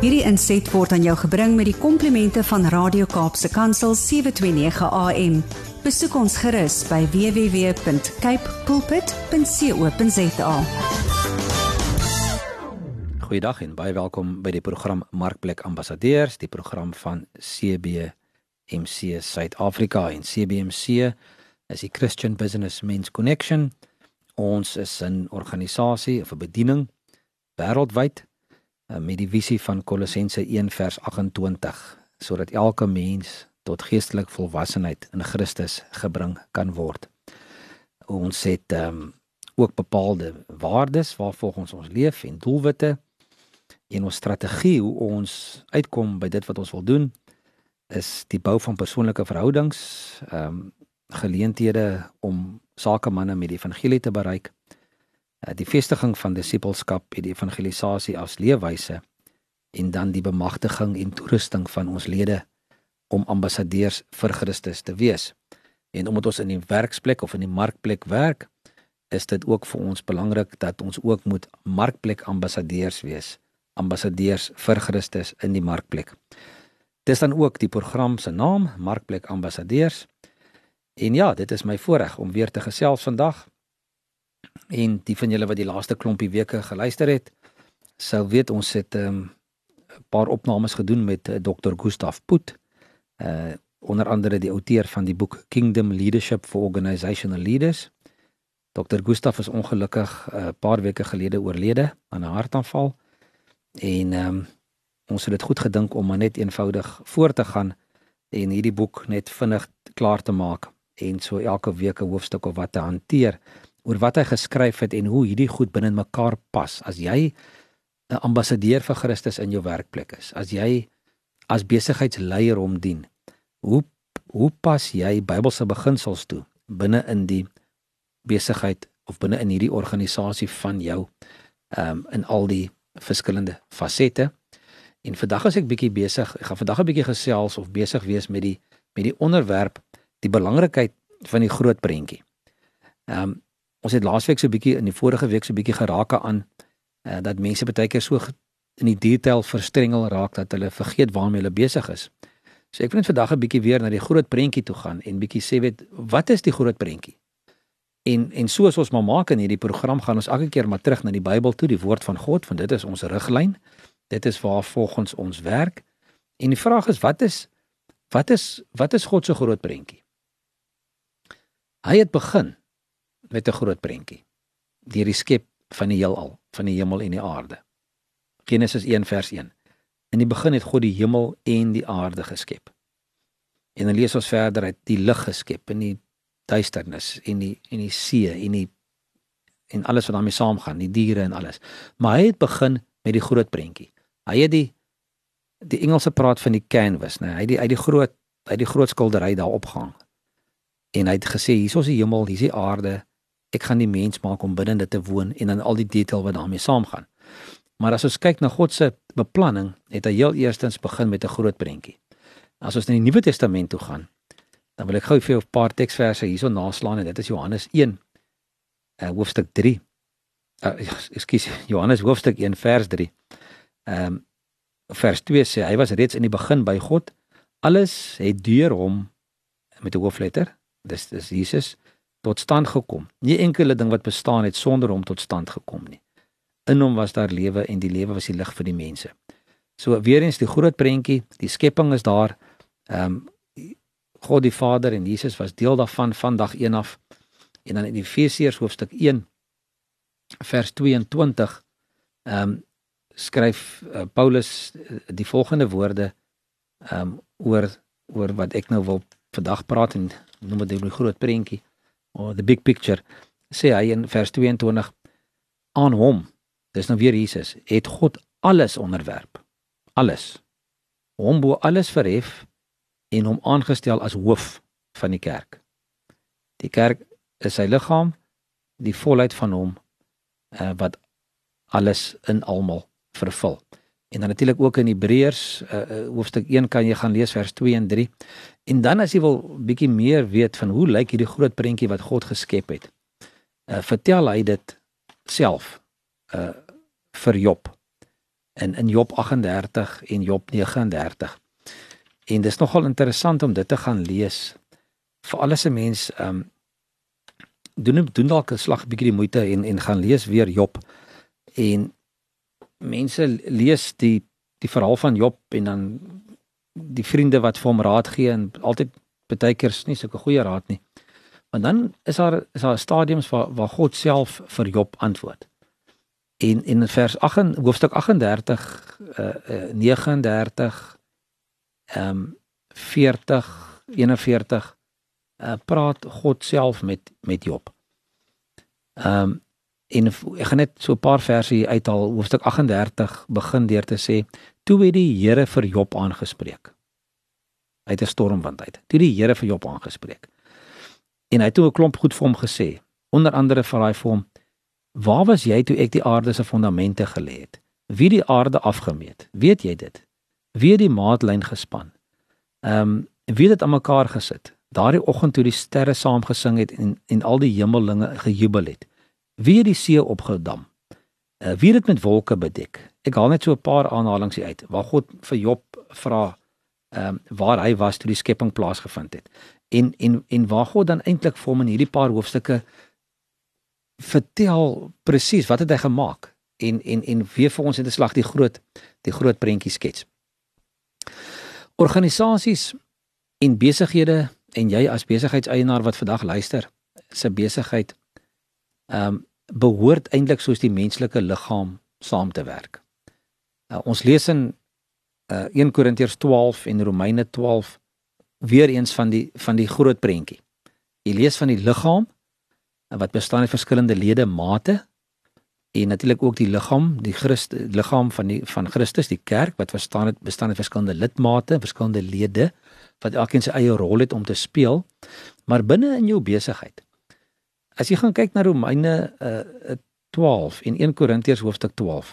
Hierdie inset word aan jou gebring met die komplimente van Radio Kaapse Kansel 729 AM. Besoek ons gerus by www.cape pulpit.co.za. Goeiedag en baie welkom by die program Markplek Ambassadeurs, die program van CBMC Suid-Afrika en CBMC is die Christian Business Men's Connection. Ons is 'n organisasie of 'n bediening wêreldwyd met die visie van Kolossense 1 vers 28 sodat elke mens tot geestelike volwassenheid in Christus gebring kan word. Ons het um, ook bepaalde waardes waarvolgens ons leef en doelwitte en ons strategie hoe ons uitkom by dit wat ons wil doen is die bou van persoonlike verhoudings, ehm um, geleenthede om sakemanne met die evangelie te bereik Eh, die vestiging van disippelskap en die evangelisasie as leefwyse en dan die bemagtiging en toerusting van ons lede om ambassadeurs vir Christus te wees. En omdat ons in die werksplek of in die markplek werk, is dit ook vir ons belangrik dat ons ook moet markplek ambassadeurs wees, ambassadeurs vir Christus in die markplek. Dis dan ook die program se naam, Markplek Ambassadeurs. En ja, dit is my voorreg om weer te gesels vandag En die van julle wat die laaste klompie weke geluister het, sou weet ons het 'n um, paar opnames gedoen met uh, eh, Dr. Gustaf Put. Uh onder andere die outeur van die boek Kingdom Leadership for Organizational Leaders. Dr. Gustaf is ongelukkig 'n uh, paar weke gelede oorlede aan 'n hartaanval. En ehm um, ons het dit goed gedink om maar net eenvoudig voort te gaan en hierdie boek net vinnig klaar te maak en so elke week 'n hoofstuk of wat te hanteer oor wat hy geskryf het en hoe hierdie goed binne mekaar pas. As jy 'n ambassadeur vir Christus in jou werkplek is, as jy as besigheidsleier hom dien, hoe hoe pas jy Bybelse beginsels toe binne in die besigheid of binne in hierdie organisasie van jou ehm um, in al die verskillende fasette? En vandag as ek bietjie besig, ek gaan vandag 'n bietjie gesels of besig wees met die met die onderwerp die belangrikheid van die groot prentjie. Ehm um, Ons het laasweek so 'n bietjie in die vorige week so 'n bietjie geraak aan uh, dat mense baie keer so in die detail verstrengel raak dat hulle vergeet waarmee hulle besig is. So ek wil net vandag 'n bietjie weer na die groot prentjie toe gaan en bietjie sê weet wat is die groot prentjie? En en soos ons maar maak in hierdie program gaan ons elke keer maar terug na die Bybel toe, die woord van God, want dit is ons riglyn. Dit is waar volgens ons werk. En die vraag is wat is wat is wat is God se groot prentjie? Hy het begin met 'n groot prentjie. Deur die skep van die heelal, van die hemel en die aarde. Genesis 1 vers 1. In die begin het God die hemel en die aarde geskep. En dan lees ons verder uit die lig geskep en die duisternis en die en die see en die en alles wat daarmee saamgaan, die diere en alles. Maar hy het begin met die groot prentjie. Hy het die die Engelse praat van die canvas, né? Hy het die uit die groot uit die groot skildery daar opgehang. En hy het gesê hier is die hemel, hier is die aarde, ek gaan die mens maak om binne dit te woon en dan al die detail wat daarmee saamgaan. Maar as ons kyk na God se beplanning, het hy heel eerstens begin met 'n groot prentjie. As ons na die Nuwe Testament toe gaan, dan wil ek gou vir jou 'n paar teksverse hierso naslaan en dit is Johannes 1 uh, hoofstuk 3. Uh, ekskuus, Johannes hoofstuk 1 vers 3. Ehm um, vers 2 sê hy was reeds in die begin by God. Alles het deur hom met 'n hoofletter, dis dis Jesus tot stand gekom. Nie enkele ding wat bestaan het sonder hom tot stand gekom nie. In hom was daar lewe en die lewe was die lig vir die mense. So weer eens die groot prentjie, die skepping is daar. Ehm um, God die Vader en Jesus was deel daarvan van dag 1 af. En dan in Efesiërs hoofstuk 1 vers 22 ehm um, skryf uh, Paulus uh, die volgende woorde ehm um, oor oor wat ek nou wil vandag praat en noem dit die groot prentjie or the big picture. Sê hy in vers 22 aan hom dis nou weer Jesus het God alles onderwerp. Alles. Hom bo alles verhef en hom aangestel as hoof van die kerk. Die kerk is sy liggaam die volheid van hom uh, wat alles in almal vervul en dan natuurlik ook in Hebreërs uh, hoofstuk 1 kan jy gaan lees vers 2 en 3 En dan as jy wil bietjie meer weet van hoe lyk hierdie groot prentjie wat God geskep het. Uh vertel hy dit self uh vir Job. in in Job 38 en Job 39. En dis nogal interessant om dit te gaan lees. Vir alles 'n mens um, doen doen dalk 'n slag bietjie die moeite en en gaan lees weer Job. En mense lees die die verhaal van Job en dan die vriende wat vir hom raad gee en altyd baie keer is nie sulke goeie raad nie. Want dan is daar is daar stadiums waar waar God self vir Job antwoord. En in vers 8 hoofstuk 38 uh, uh 39 ehm um, 40 41 uh praat God self met met Job. Ehm um, en ek gaan net so 'n paar verse hier uithaal hoofstuk 38 begin deur te sê toe het die Here vir Job aangespreek uit 'n stormwind uit. Toe die Here vir Job aangespreek. En hy het toe 'n klomp goed vir hom gesê. Onder andere vir hy vir hom: "Waar was jy toe ek die aarde se fondamente gelê het? Wie die aarde afgemeet? Weet jy dit? Wie die maatlyn gespan? Ehm, um, wie het dit aan mekaar gesit? Daardie oggend toe die sterre saam gesing het en en al die hemellinge gejubel het. Wie het die see opgedam? Uh, wie het met wolke bedek? Ek haal net so 'n paar aanhalings uit waar God vir Job vra ehm um, waar hy was toe die skepping plaasgevind het. En en en waar God dan eintlik vir hom in hierdie paar hoofstukke vertel presies wat het hy gemaak en en en weer vir ons in 'n slag die groot die groot prentjie skets. Organisasies en besighede en jy as besigheidseienaar wat vandag luister, se besigheid ehm um, behoort eintlik soos die menslike liggaam saam te werk. Uh, ons lees in uh, 1 Korintiërs 12 en Romeine 12 weer eens van die van die groot prentjie. Jy lees van die liggaam wat bestaan uit verskillende ledemate en natuurlik ook die liggaam, die Christus liggaam van die van Christus, die kerk wat verstaan het bestaan uit verskillende lidmate, verskillende lede wat elkeen sy eie rol het om te speel. Maar binne in jou besigheid. As jy gaan kyk na Romeine uh, 12 en 1 Korintiërs hoofstuk 12,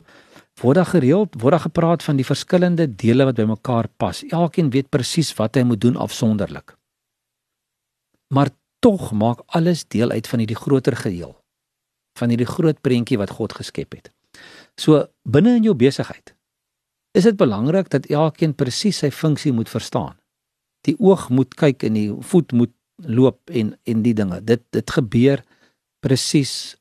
word daar gereeld word daar gepraat van die verskillende dele wat bymekaar pas. Elkeen weet presies wat hy moet doen afsonderlik. Maar tog maak alles deel uit van hierdie groter geheel. Van hierdie groot prentjie wat God geskep het. So binne in jou besigheid is dit belangrik dat elkeen presies sy funksie moet verstaan. Die oog moet kyk en die voet moet loop en en die dinge. Dit dit gebeur presies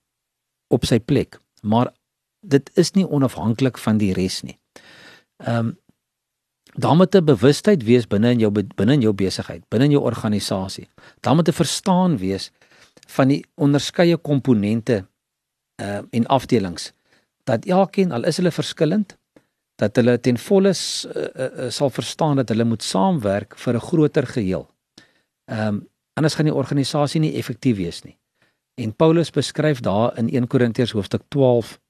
op sy plek. Maar dit is nie onafhanklik van die res nie. Ehm um, daar moet 'n bewustheid wees binne in jou binne in jou besigheid, binne in jou organisasie. Daar moet 'n verstaan wees van die onderskeie komponente ehm uh, en afdelings dat elkeen al is hulle verskillend dat hulle ten volle uh, uh, sal verstaan dat hulle moet saamwerk vir 'n groter geheel. Ehm um, anders gaan die organisasie nie effektief wees nie. En Paulus beskryf daar in 1 Korintiërs hoofstuk 12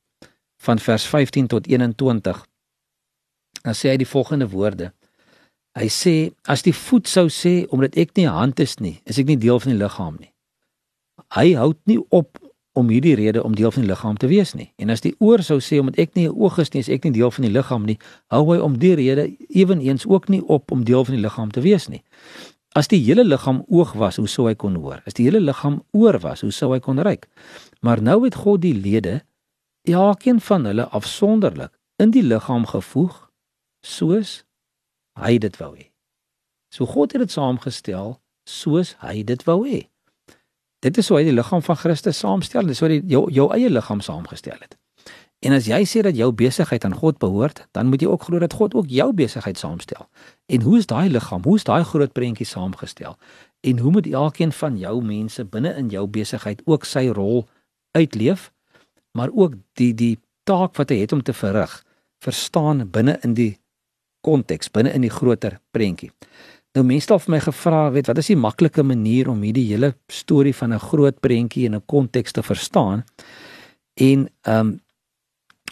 van vers 15 tot 21. Dan sê hy die volgende woorde. Hy sê as die voet sou sê omdat ek nie hand is nie, is ek nie deel van die liggaam nie. Hy hou nie op om hierdie rede om deel van die liggaam te wees nie. En as die oor sou sê omdat ek nie 'n oog is nie, is ek nie deel van die liggaam nie, hou hy om die rede ewenigs ook nie op om deel van die liggaam te wees nie. As die hele liggaam oog was, hoe sou hy kon hoor? As die hele liggaam oor was, hoe sou hy kon ruik? Maar nou het God die lede elkeen van hulle afsonderlik in die liggaam gevoeg soos hy dit wou hê. So God het dit saamgestel soos hy dit wou hê. Dit is hoe hy die liggaam van Christus saamstel, dis hoe hy jou jou eie liggaam saamgestel het. En as jy sê dat jou besigheid aan God behoort, dan moet jy ook glo dat God ook jou besigheid saamstel. En hoe is daai liggaam? Hoe is daai groot prentjie saamgestel? En hoe moet elkeen van jou mense binne in jou besigheid ook sy rol uitleef? maar ook die die taak wat hy het om te verrig verstaan binne in die konteks binne in die groter prentjie. Nou mense het vir my gevra, weet wat is die maklike manier om hierdie hele storie van 'n groot prentjie in 'n konteks te verstaan? En ehm um,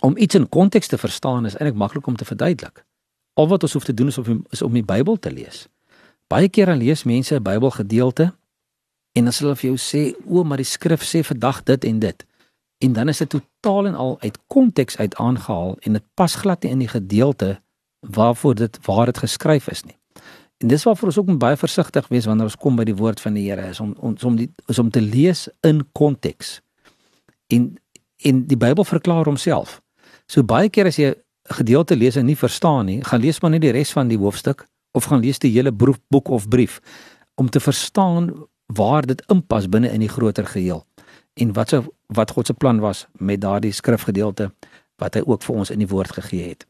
om iets in konteks te verstaan is eintlik maklik om te verduidelik. Al wat ons hoef te doen is om is om die Bybel te lees. Baie keer dan lees mense 'n Bybelgedeelte en dan sê hulle vir jou sê, "O, maar die skrif sê vandag dit en dit." en dan is dit totaal en al uit konteks uit aangehaal en dit pas glad nie in die gedeelte waarvoor dit waar dit geskryf is nie. En dis waarvoor ons ook baie versigtig wees wanneer ons kom by die woord van die Here is om ons om die is om te lees in konteks. En en die Bybel verklaar homself. So baie keer as jy gedeelte lees en nie verstaan nie, gaan lees maar net die res van die hoofstuk of gaan lees die hele boek of brief om te verstaan waar dit inpas binne in die groter geheel en wat se wat God se plan was met daardie skrifgedeelte wat hy ook vir ons in die woord gegee het.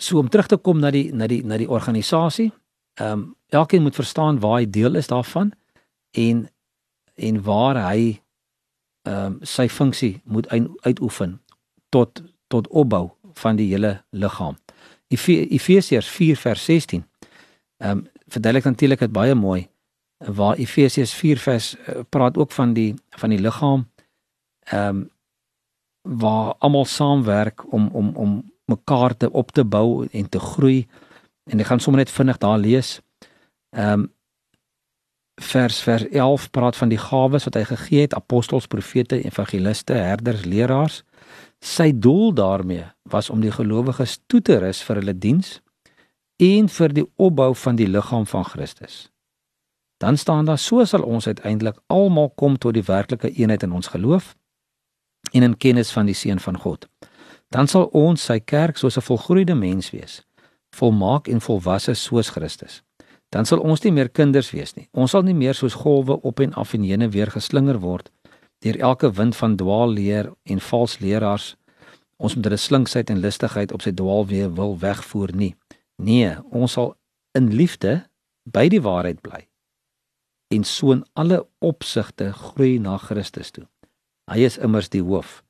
So om terug te kom na die na die na die organisasie. Ehm um, elkeen moet verstaan waar hy deel is daarvan en en waar hy ehm um, sy funksie moet uitoefen tot tot opbou van die hele liggaam. Efesiërs 4 vers 16. Ehm um, verduidelik natuurlik dit baie mooi waar Efesiërs 4 vers uh, praat ook van die van die liggaam ehm um, waar almal saamwerk om om om mekaar te op te bou en te groei en ek gaan sommer net vinnig daar lees. Ehm um, vers vers 11 praat van die gawes wat hy gegee het apostels, profete, evangeliste, herders, leraars. Sy doel daarmee was om die gelowiges toe te rus vir hulle diens en vir die opbou van die liggaam van Christus. Dan staan daar so sal ons uiteindelik almal kom tot die werklike eenheid in ons geloof en in kennis van die seun van God. Dan sal ons sy kerk soos 'n volgroeide mens wees, volmaak en volwasse soos Christus. Dan sal ons nie meer kinders wees nie. Ons sal nie meer soos golwe op en af en heen en weer geslinger word deur elke wind van dwaalleer en vals leraars. Ons moet hulle slinksheid en listigheid op sy dwaalweë wil wegvoer nie. Nee, ons sal in liefde by die waarheid bly en so in alle opsigte groei na Christus toe. Hy is immers die hoof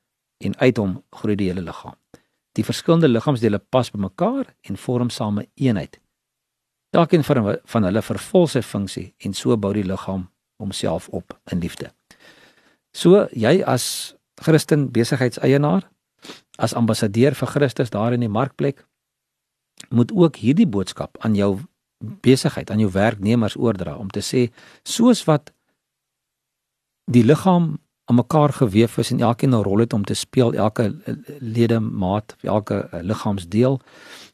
en uit hom groei die hele liggaam. Die verskillende liggaamsdele pas by mekaar en vorm saam 'n eenheid. Elkeen van van hulle vervul sy funksie en so bou die liggaam homself op in liefde. So jy as Christen besigheidseienaar, as ambassadeur vir Christus daar in die markplek moet ook hierdie boodskap aan jou besigheid aan jou werknemers oordra om te sê soos wat die liggaam aan mekaar gewewe is en elkeen 'n rol het om te speel elke ledemaat elke eh, liggaamsdeel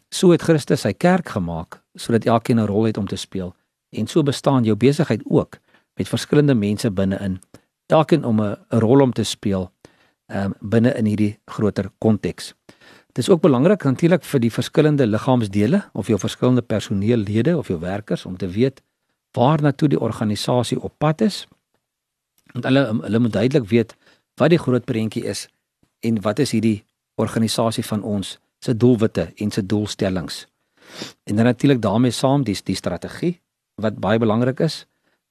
so het Christus sy kerk gemaak sodat elkeen 'n rol het om te speel en so bestaan jou besigheid ook met verskillende mense binne-in elkeen om 'n rol om te speel um, binne in hierdie groter konteks Dit is ook belangrik natuurlik vir die verskillende liggaamsdele of jou verskillende personeellede of jou werkers om te weet waar na toe die organisasie op pad is. Want hulle hulle moet duidelik weet wat die groot prentjie is en wat is hierdie organisasie van ons se doelwitte en se doelstellings. En dan natuurlik daarmee saam die die strategie wat baie belangrik is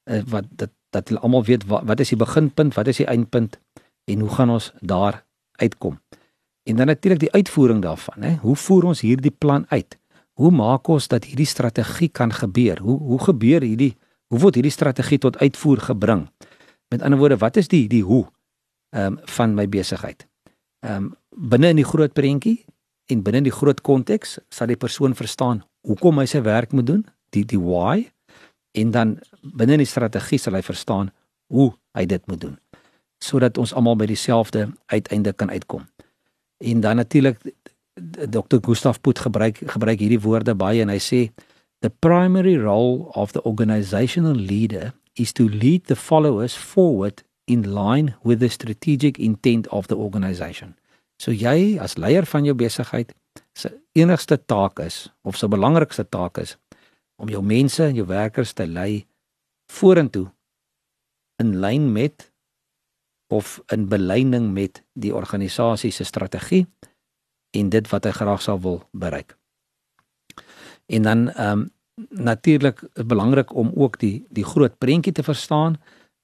eh, wat dat dat hulle almal weet wat, wat is die beginpunt, wat is die eindpunt en hoe gaan ons daar uitkom. En dan natuurlik die uitvoering daarvan, hè. Hoe voer ons hierdie plan uit? Hoe maak ons dat hierdie strategie kan gebeur? Hoe hoe gebeur hierdie hoe word hierdie strategie tot uitvoer gebring? Met ander woorde, wat is die die hoe ehm um, van my besigheid? Ehm um, binne in die groot prentjie en binne in die groot konteks sal die persoon verstaan hoekom hy sy werk moet doen, die die why en dan binne in die strategie sal hy verstaan hoe hy dit moet doen sodat ons almal by dieselfde uiteinde kan uitkom. En dan natuurlik Dr. Gustav Put gebruik gebruik hierdie woorde baie en hy sê the primary role of the organizational leader is to lead the followers forward in line with the strategic intent of the organization. So jy as leier van jou besigheid se enigste taak is of se belangrikste taak is om jou mense en jou werkers te lei vorentoe in lyn met of in belyding met die organisasie se strategie en dit wat hy graag sou wil bereik. En dan ehm um, natuurlik belangrik om ook die die groot prentjie te verstaan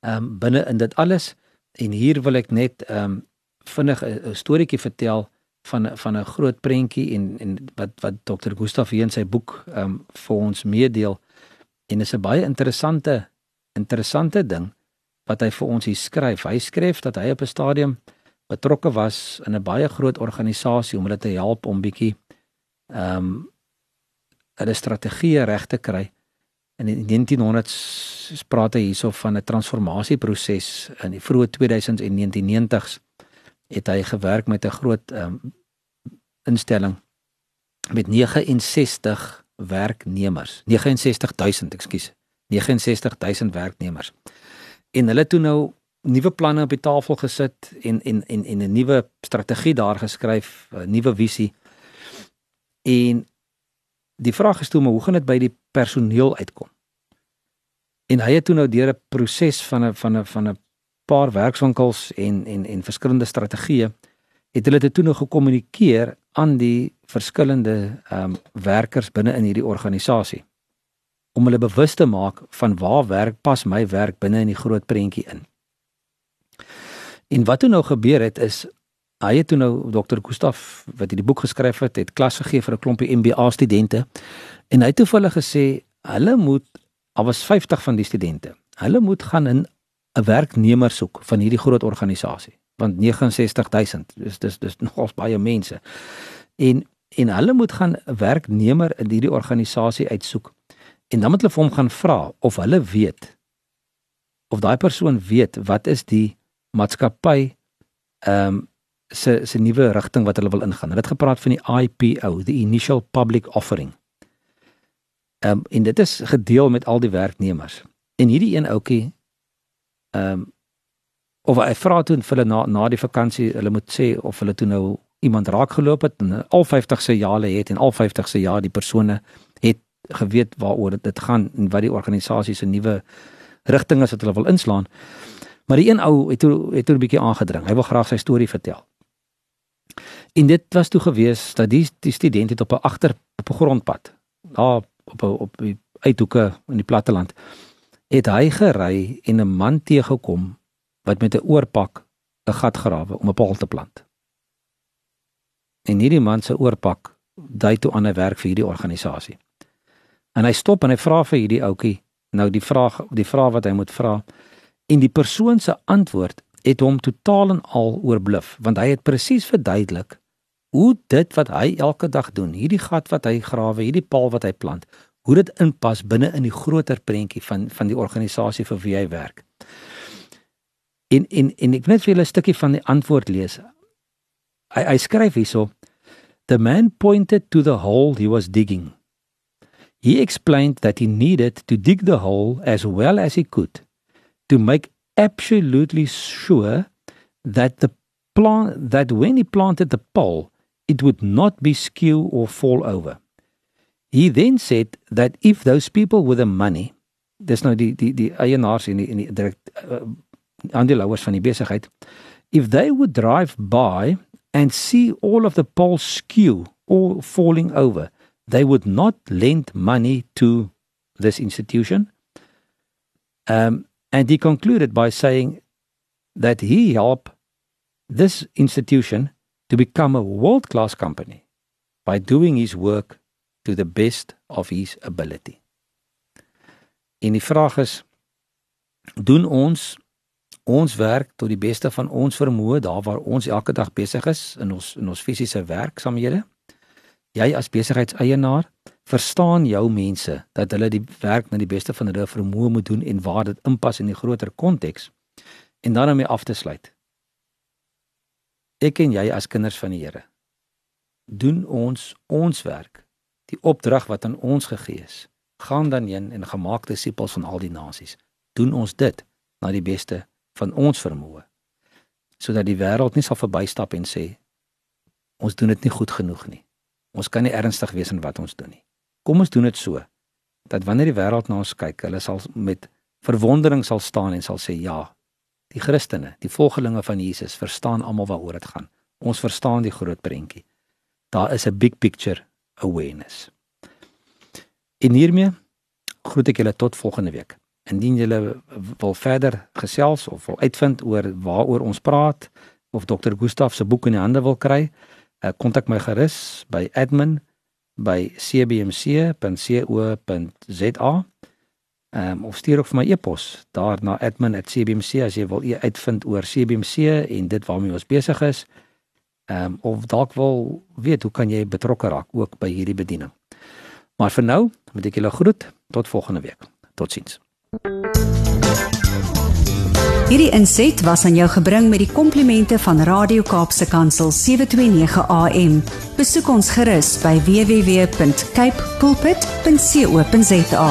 ehm um, binne in dit alles en hier wil ek net ehm um, vinnig 'n storieetjie vertel van van 'n groot prentjie en en wat wat Dr. Gustaf hier in sy boek ehm um, vir ons meedeel en is 'n baie interessante interessante ding wat hy vir ons hier skryf. Hy skryf dat hy op 'n stadium betrokke was in 'n baie groot organisasie om hulle te help om bietjie ehm um, 'n strategie reg te kry. In die 1900s praat hy hierso van 'n transformasieproses in die vroeë 2000s en 1990s het hy gewerk met 'n groot um, instelling met 69 werknemers. 69000, ekskuus. 69000 werknemers en hulle toe nou nuwe planne op die tafel gesit en en en en 'n nuwe strategie daar geskryf, 'n nuwe visie. En die vraag is toe maar hoe gaan dit by die personeel uitkom? En hy het toe nou deur 'n proses van 'n van 'n van 'n paar werkswinkels en en en verskillende strategieë het hulle dit toe nou gekommunikeer aan die verskillende ehm um, werkers binne in hierdie organisasie om hulle bewus te maak van waar werk pas my werk binne in die groot prentjie in. En wat toe nou gebeur het is hy het toe nou Dr. Gustaf wat hierdie boek geskryf het, het klas gegee vir 'n klompie MBA studente en hy het toe vir hulle gesê hulle moet al was 50 van die studente. Hulle moet gaan in 'n werknemer soek van hierdie groot organisasie want 69000 dis dis dis nogals baie mense. En en hulle moet gaan 'n werknemer in hierdie organisasie uitsoek En dan moet hulle vir hom gaan vra of hulle weet of daai persoon weet wat is die maatskappy ehm um, se se nuwe rigting wat hulle wil ingaan. Hulle het gepraat van die IPO, the initial public offering. Ehm um, en dit is gedeel met al die werknemers. En hierdie een ouetjie ehm um, of hy vra toe hulle na na die vakansie, hulle moet sê of hulle toe nou iemand raak geloop het en al 50 se jare het en al 50 se jaar die persone het geweet waaroor dit gaan en wat die organisasie se nuwe rigting is wat hulle wil inslaan. Maar die een ou het toe het toe 'n bietjie aangedring. Hy wil graag sy storie vertel. En dit was toe gewees dat die die student het op 'n agter op 'n grondpad, daar op op op die uithoeke in die platteland, het hy gery en 'n man teëgekom wat met 'n oorpak 'n gat grawe om 'n paal te plant. En hierdie man se oorpak dui toe aan 'n werk vir hierdie organisasie. En hy stop en hy vra vir hierdie ouetjie nou die vraag die vraag wat hy moet vra en die persoon se antwoord het hom totaal en al oorbluf want hy het presies verduidelik hoe dit wat hy elke dag doen hierdie gat wat hy grawe hierdie paal wat hy plant hoe dit inpas binne in die groter prentjie van van die organisasie vir wie hy werk. En en en ek net vir julle 'n stukkie van die antwoord lees. Hy hy skryf hierso the man pointed to the hole he was digging. He explained that he needed to dig the hole as well as he could to make absolutely sure that the plant that when he planted the pole it would not be skew or fall over. He then said that if those people with the money dis nou die die die eienaars en die en die direk uh, aandeelhouers van die besigheid if they would drive by and see all of the poles skew or falling over they would not lend money to this institution. Um, and he concluded by saying that he helped this institution to become a world class company by doing his work to the best of his ability. En die vraag is doen ons ons werk tot die beste van ons vermoë daar waar ons elke dag besig is in ons in ons fisiese werksamehede? jy as besigheidseienaar verstaan jou mense dat hulle die werk na die beste van hulle vermoë moet doen en waar dit inpas in die groter konteks en dan om mee af te sluit. Ek en jy as kinders van die Here doen ons ons werk, die opdrag wat aan ons gegee is. Gaan dan heen en gemaak disippels van al die nasies. Doen ons dit na die beste van ons vermoë sodat die wêreld nie sal verbystap en sê ons doen dit nie goed genoeg nie. Ons kan nie ernstig wees in wat ons doen nie. Kom ons doen dit so dat wanneer die wêreld na ons kyk, hulle sal met verwondering sal staan en sal sê ja, die Christene, die volgelinge van Jesus verstaan almal waaroor dit gaan. Ons verstaan die groot prentjie. Daar is 'n big picture awareness. En hiermee groet ek julle tot volgende week. Indien julle wil verder gesels of wil uitvind oor waaroor ons praat of Dr. Gustaf se boek in die hande wil kry, uh, kontak my gerus by admin by cbmc.co.za. Ehm um, of stuur ook vir my e-pos daar na admin@cbmc as jy wil uitvind oor CBMC en dit waarmee ons besig is. Ehm um, of dalk wil weet hoe kan jy betrokke raak ook by hierdie bediening. Maar vir nou, moet ek julle groet tot volgende week. Totsiens. Hierdie inset was aan jou gebring met die komplimente van Radio Kaapse Kansel 729 AM. Besoek ons gerus by www.cape pulpit.co.za.